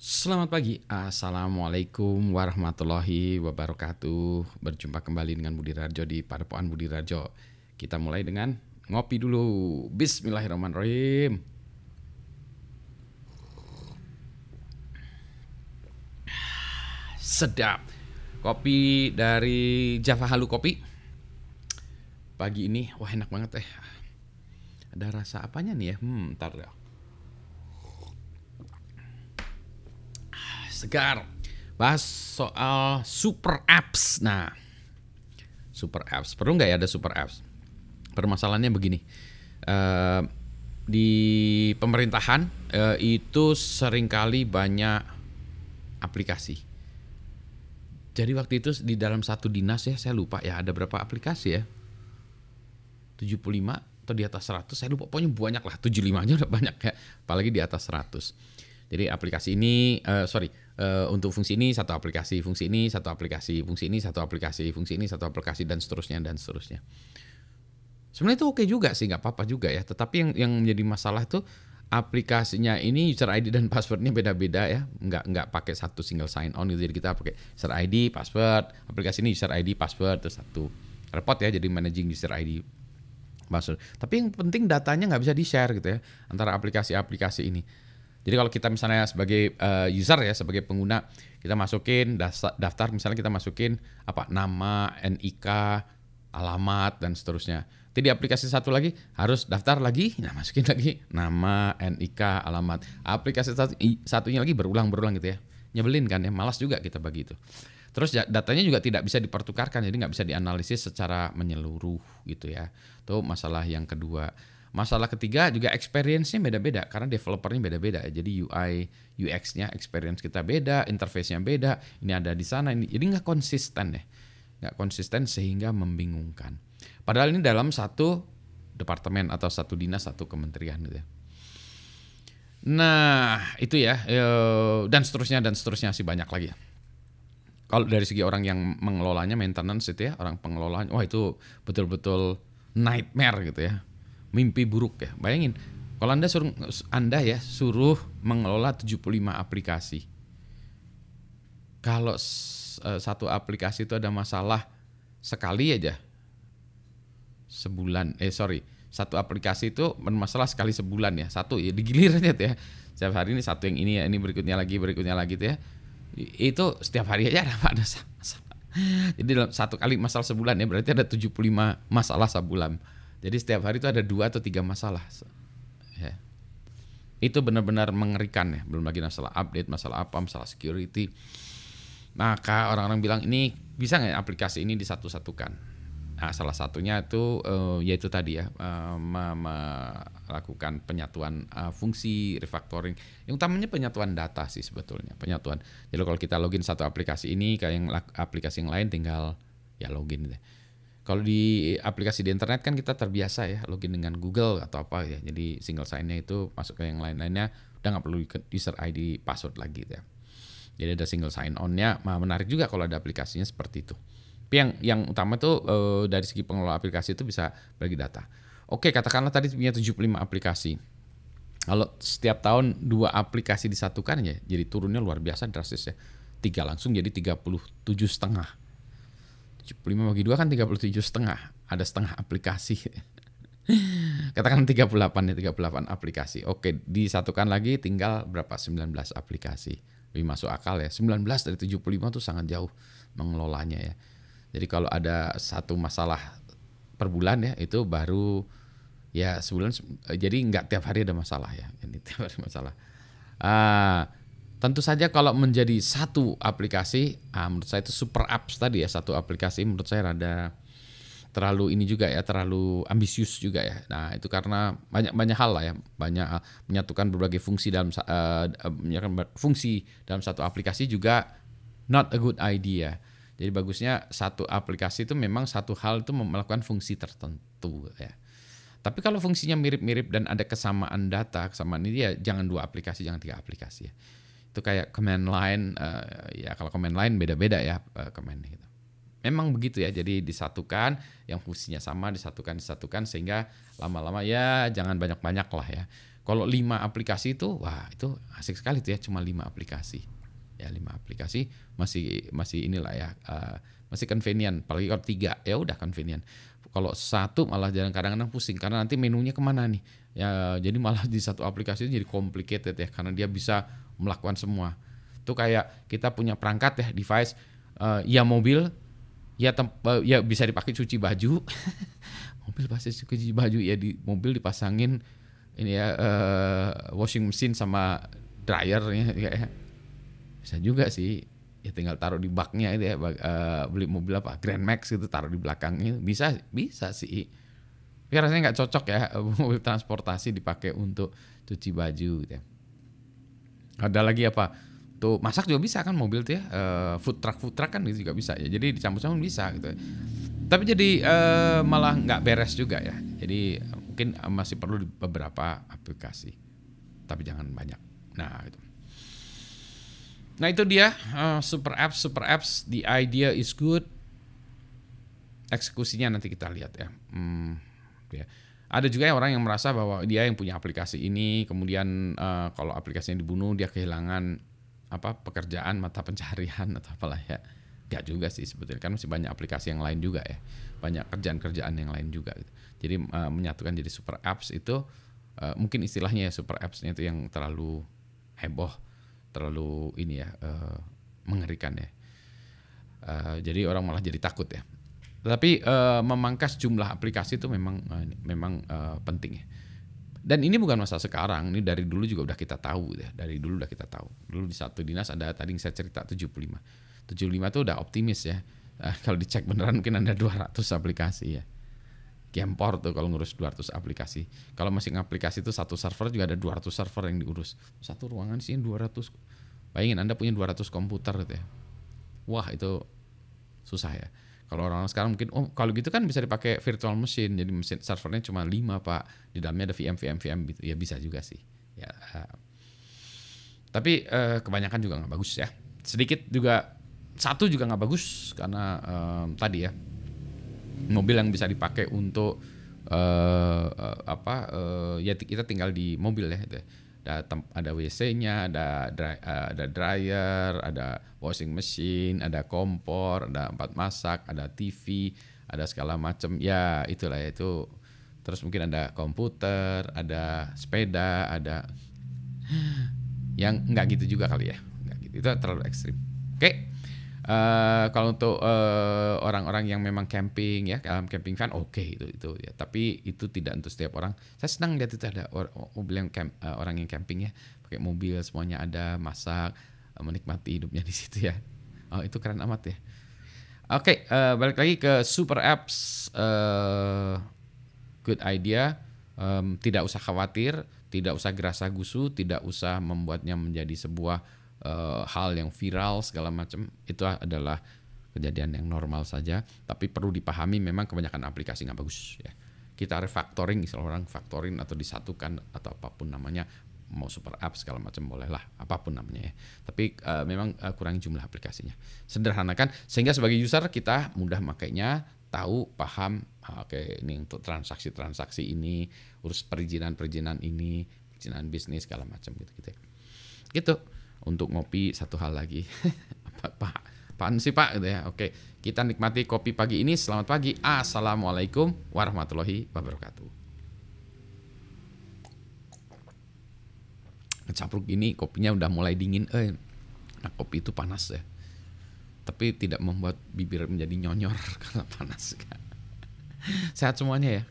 Selamat pagi, Assalamualaikum warahmatullahi wabarakatuh. Berjumpa kembali dengan Budi Rajo di Padepokan Budi Rajo. Kita mulai dengan ngopi dulu. Bismillahirrahmanirrahim. Sedap. Kopi dari Java Halu Kopi. Pagi ini, wah enak banget eh Ada rasa apanya nih ya? Hmm, ntar ya segar. Bahas soal super apps. Nah, super apps. Perlu nggak ya ada super apps? Permasalahannya begini. Uh, di pemerintahan uh, itu sering kali banyak aplikasi. Jadi waktu itu di dalam satu dinas ya, saya lupa ya ada berapa aplikasi ya. 75 atau di atas 100, saya lupa pokoknya banyak lah. 75 aja udah banyak ya, apalagi di atas 100. Jadi aplikasi ini, uh, sorry, uh, untuk fungsi ini satu aplikasi, fungsi ini satu aplikasi, fungsi ini satu aplikasi, fungsi ini satu aplikasi dan seterusnya dan seterusnya. Sebenarnya itu oke juga sih, nggak apa-apa juga ya. Tetapi yang yang menjadi masalah itu aplikasinya ini user ID dan passwordnya beda-beda ya, nggak nggak pakai satu single sign on gitu. Jadi kita pakai user ID, password, aplikasi ini user ID, password terus satu repot ya. Jadi managing user ID, password. Tapi yang penting datanya nggak bisa di share gitu ya antara aplikasi-aplikasi ini. Jadi kalau kita misalnya sebagai uh, user ya, sebagai pengguna, kita masukin daftar, misalnya kita masukin apa nama, NIK, alamat dan seterusnya. Jadi di aplikasi satu lagi harus daftar lagi, nah masukin lagi nama, NIK, alamat. Aplikasi satu, satunya lagi berulang-berulang gitu ya. Nyebelin kan ya, malas juga kita bagi itu. Terus datanya juga tidak bisa dipertukarkan, jadi nggak bisa dianalisis secara menyeluruh gitu ya. Itu masalah yang kedua. Masalah ketiga juga experience-nya beda-beda karena developernya beda-beda. Jadi UI UX-nya experience kita beda, interface-nya beda. Ini ada di sana ini. Jadi nggak konsisten ya. Nggak konsisten sehingga membingungkan. Padahal ini dalam satu departemen atau satu dinas, satu kementerian gitu ya. Nah, itu ya. Dan seterusnya dan seterusnya sih banyak lagi ya. Kalau dari segi orang yang mengelolanya maintenance itu ya, orang pengelolanya, wah itu betul-betul nightmare gitu ya mimpi buruk ya. Bayangin, kalau Anda suruh Anda ya suruh mengelola 75 aplikasi. Kalau uh, satu aplikasi itu ada masalah sekali aja sebulan eh sorry satu aplikasi itu bermasalah sekali sebulan ya. Satu ya digilir aja tuh ya. Setiap hari ini satu yang ini ya ini berikutnya lagi berikutnya lagi tuh ya. Itu setiap hari aja ada ada masalah jadi dalam satu kali masalah sebulan ya berarti ada 75 masalah sebulan jadi setiap hari itu ada dua atau tiga masalah. Ya. Itu benar-benar mengerikan ya. Belum lagi masalah update, masalah apa, masalah security. Maka orang-orang bilang ini bisa nggak aplikasi ini disatu-satukan? Nah, salah satunya itu uh, yaitu tadi ya uh, melakukan penyatuan uh, fungsi refactoring. Yang utamanya penyatuan data sih sebetulnya penyatuan. Jadi kalau kita login satu aplikasi ini kayak yang aplikasi yang lain tinggal ya login deh kalau di aplikasi di internet kan kita terbiasa ya login dengan Google atau apa ya. Jadi single sign-nya itu masuk ke yang lain-lainnya udah nggak perlu user ID password lagi ya. Jadi ada single sign on-nya. Nah, menarik juga kalau ada aplikasinya seperti itu. Tapi yang yang utama tuh e, dari segi pengelola aplikasi itu bisa bagi data. Oke, katakanlah tadi punya 75 aplikasi. Kalau setiap tahun dua aplikasi disatukan ya, jadi turunnya luar biasa drastis ya. Tiga langsung jadi 37 setengah 75 bagi 2 kan 37 setengah. Ada setengah aplikasi. Katakan 38 ya, 38 aplikasi. Oke, disatukan lagi tinggal berapa? 19 aplikasi. Lebih masuk akal ya. 19 dari 75 itu sangat jauh mengelolanya ya. Jadi kalau ada satu masalah per bulan ya, itu baru ya sebulan jadi nggak tiap hari ada masalah ya. Ini tiap hari masalah. Ah, Tentu saja kalau menjadi satu aplikasi, ah, menurut saya itu super apps tadi ya satu aplikasi menurut saya rada terlalu ini juga ya terlalu ambisius juga ya. Nah itu karena banyak banyak hal lah ya banyak uh, menyatukan berbagai fungsi dalam uh, fungsi dalam satu aplikasi juga not a good idea. Jadi bagusnya satu aplikasi itu memang satu hal itu melakukan fungsi tertentu ya. Tapi kalau fungsinya mirip-mirip dan ada kesamaan data, kesamaan ini ya jangan dua aplikasi, jangan tiga aplikasi ya itu kayak command line uh, ya kalau command line beda-beda ya uh, command gitu. Memang begitu ya, jadi disatukan yang fungsinya sama disatukan disatukan sehingga lama-lama ya jangan banyak-banyak lah ya. Kalau lima aplikasi itu, wah itu asik sekali tuh ya, cuma lima aplikasi. Ya lima aplikasi masih masih inilah ya, uh, masih convenient. Apalagi kalau tiga, ya udah convenient. Kalau satu malah jarang kadang-kadang pusing karena nanti menunya ke mana nih? Ya jadi malah di satu aplikasi jadi complicated ya karena dia bisa melakukan semua. Itu kayak kita punya perangkat ya device, uh, ya mobil, ya uh, ya bisa dipakai cuci baju. mobil pasti cuci baju ya di mobil dipasangin ini ya uh, washing machine sama dryer ya, ya bisa juga sih ya tinggal taruh di baknya itu ya uh, beli mobil apa Grand Max gitu taruh di belakangnya bisa bisa sih tapi rasanya nggak cocok ya mobil transportasi dipakai untuk cuci baju gitu ya ada lagi apa? Tuh masak juga bisa kan mobil tuh ya. Uh, food truck food truck kan juga bisa ya. Jadi dicampur-campur bisa gitu. Tapi jadi uh, malah nggak beres juga ya. Jadi mungkin masih perlu beberapa aplikasi. Tapi jangan banyak. Nah itu nah itu dia. Uh, super apps super apps. The idea is good. Eksekusinya nanti kita lihat ya. Hmm, ya ada juga orang yang merasa bahwa dia yang punya aplikasi ini kemudian uh, kalau aplikasinya dibunuh dia kehilangan apa pekerjaan mata pencarian atau apalah ya. Gak juga sih sebetulnya kan masih banyak aplikasi yang lain juga ya. Banyak kerjaan-kerjaan yang lain juga gitu. jadi uh, menyatukan jadi super apps itu uh, mungkin istilahnya ya super appsnya itu yang terlalu heboh terlalu ini ya uh, mengerikan ya. Uh, jadi orang malah jadi takut ya tapi uh, memangkas jumlah aplikasi itu memang uh, memang uh, penting ya dan ini bukan masa sekarang ini dari dulu juga udah kita tahu ya dari dulu udah kita tahu dulu di satu dinas ada tadi yang saya cerita 75 75 tuh udah optimis ya. Uh, kalau dicek beneran mungkin ada 200 aplikasi ya. Gempor tuh kalau ngurus 200 aplikasi. Kalau masing aplikasi itu satu server juga ada 200 server yang diurus. Satu ruangan sih 200. Bayangin Anda punya 200 komputer gitu ya. Wah, itu susah ya. Kalau orang-orang sekarang mungkin oh kalau gitu kan bisa dipakai virtual machine. Jadi mesin servernya cuma 5, Pak. Di dalamnya ada VM VM VM gitu. Ya bisa juga sih. Ya. Uh, tapi uh, kebanyakan juga nggak bagus ya. Sedikit juga satu juga nggak bagus karena um, tadi ya mobil yang bisa dipakai untuk uh, uh, apa uh, ya kita tinggal di mobil ya gitu. Ada ada WC-nya ada dry, uh, ada dryer ada washing machine ada kompor ada empat masak ada TV ada segala macam ya itulah itu. Terus mungkin ada komputer ada sepeda ada yang nggak gitu juga kali ya. Nggak gitu. Itu terlalu ekstrim. Oke. okay. Uh, kalau untuk uh, orang-orang yang memang camping ya dalam camping fan oke okay, itu itu ya. Tapi itu tidak untuk setiap orang. Saya senang lihat itu ada mobil yang camp, uh, orang yang camping ya. Pakai mobil semuanya ada masak uh, menikmati hidupnya di situ ya. Oh itu keren amat ya. Oke okay, uh, balik lagi ke super apps uh, good idea. Um, tidak usah khawatir tidak usah gerasa gusu tidak usah membuatnya menjadi sebuah uh, hal yang viral segala macam itu adalah kejadian yang normal saja. Tapi perlu dipahami memang kebanyakan aplikasi nggak bagus ya. Kita refactoring misalnya orang factoring atau disatukan atau apa pun namanya mau super app segala macam boleh lah apa pun namanya ya. Tapi uh, memang uh, kurangi jumlah aplikasinya. Sederhanakan sehingga sebagai user kita mudah makainya tahu paham oke okay, ini untuk transaksi transaksi ini urus perizinan perizinan ini perizinan bisnis segala macam gitu gitu gitu untuk ngopi satu hal lagi. Pak, Pak, apaan sih Pak gitu ya. Oke, kita nikmati kopi pagi ini. Selamat pagi. Assalamualaikum warahmatullahi wabarakatuh. Ngecapruk gini kopinya udah mulai dingin. Eh, nah kopi itu panas ya. Tapi tidak membuat bibir menjadi nyonyor karena panas. Sehat semuanya ya.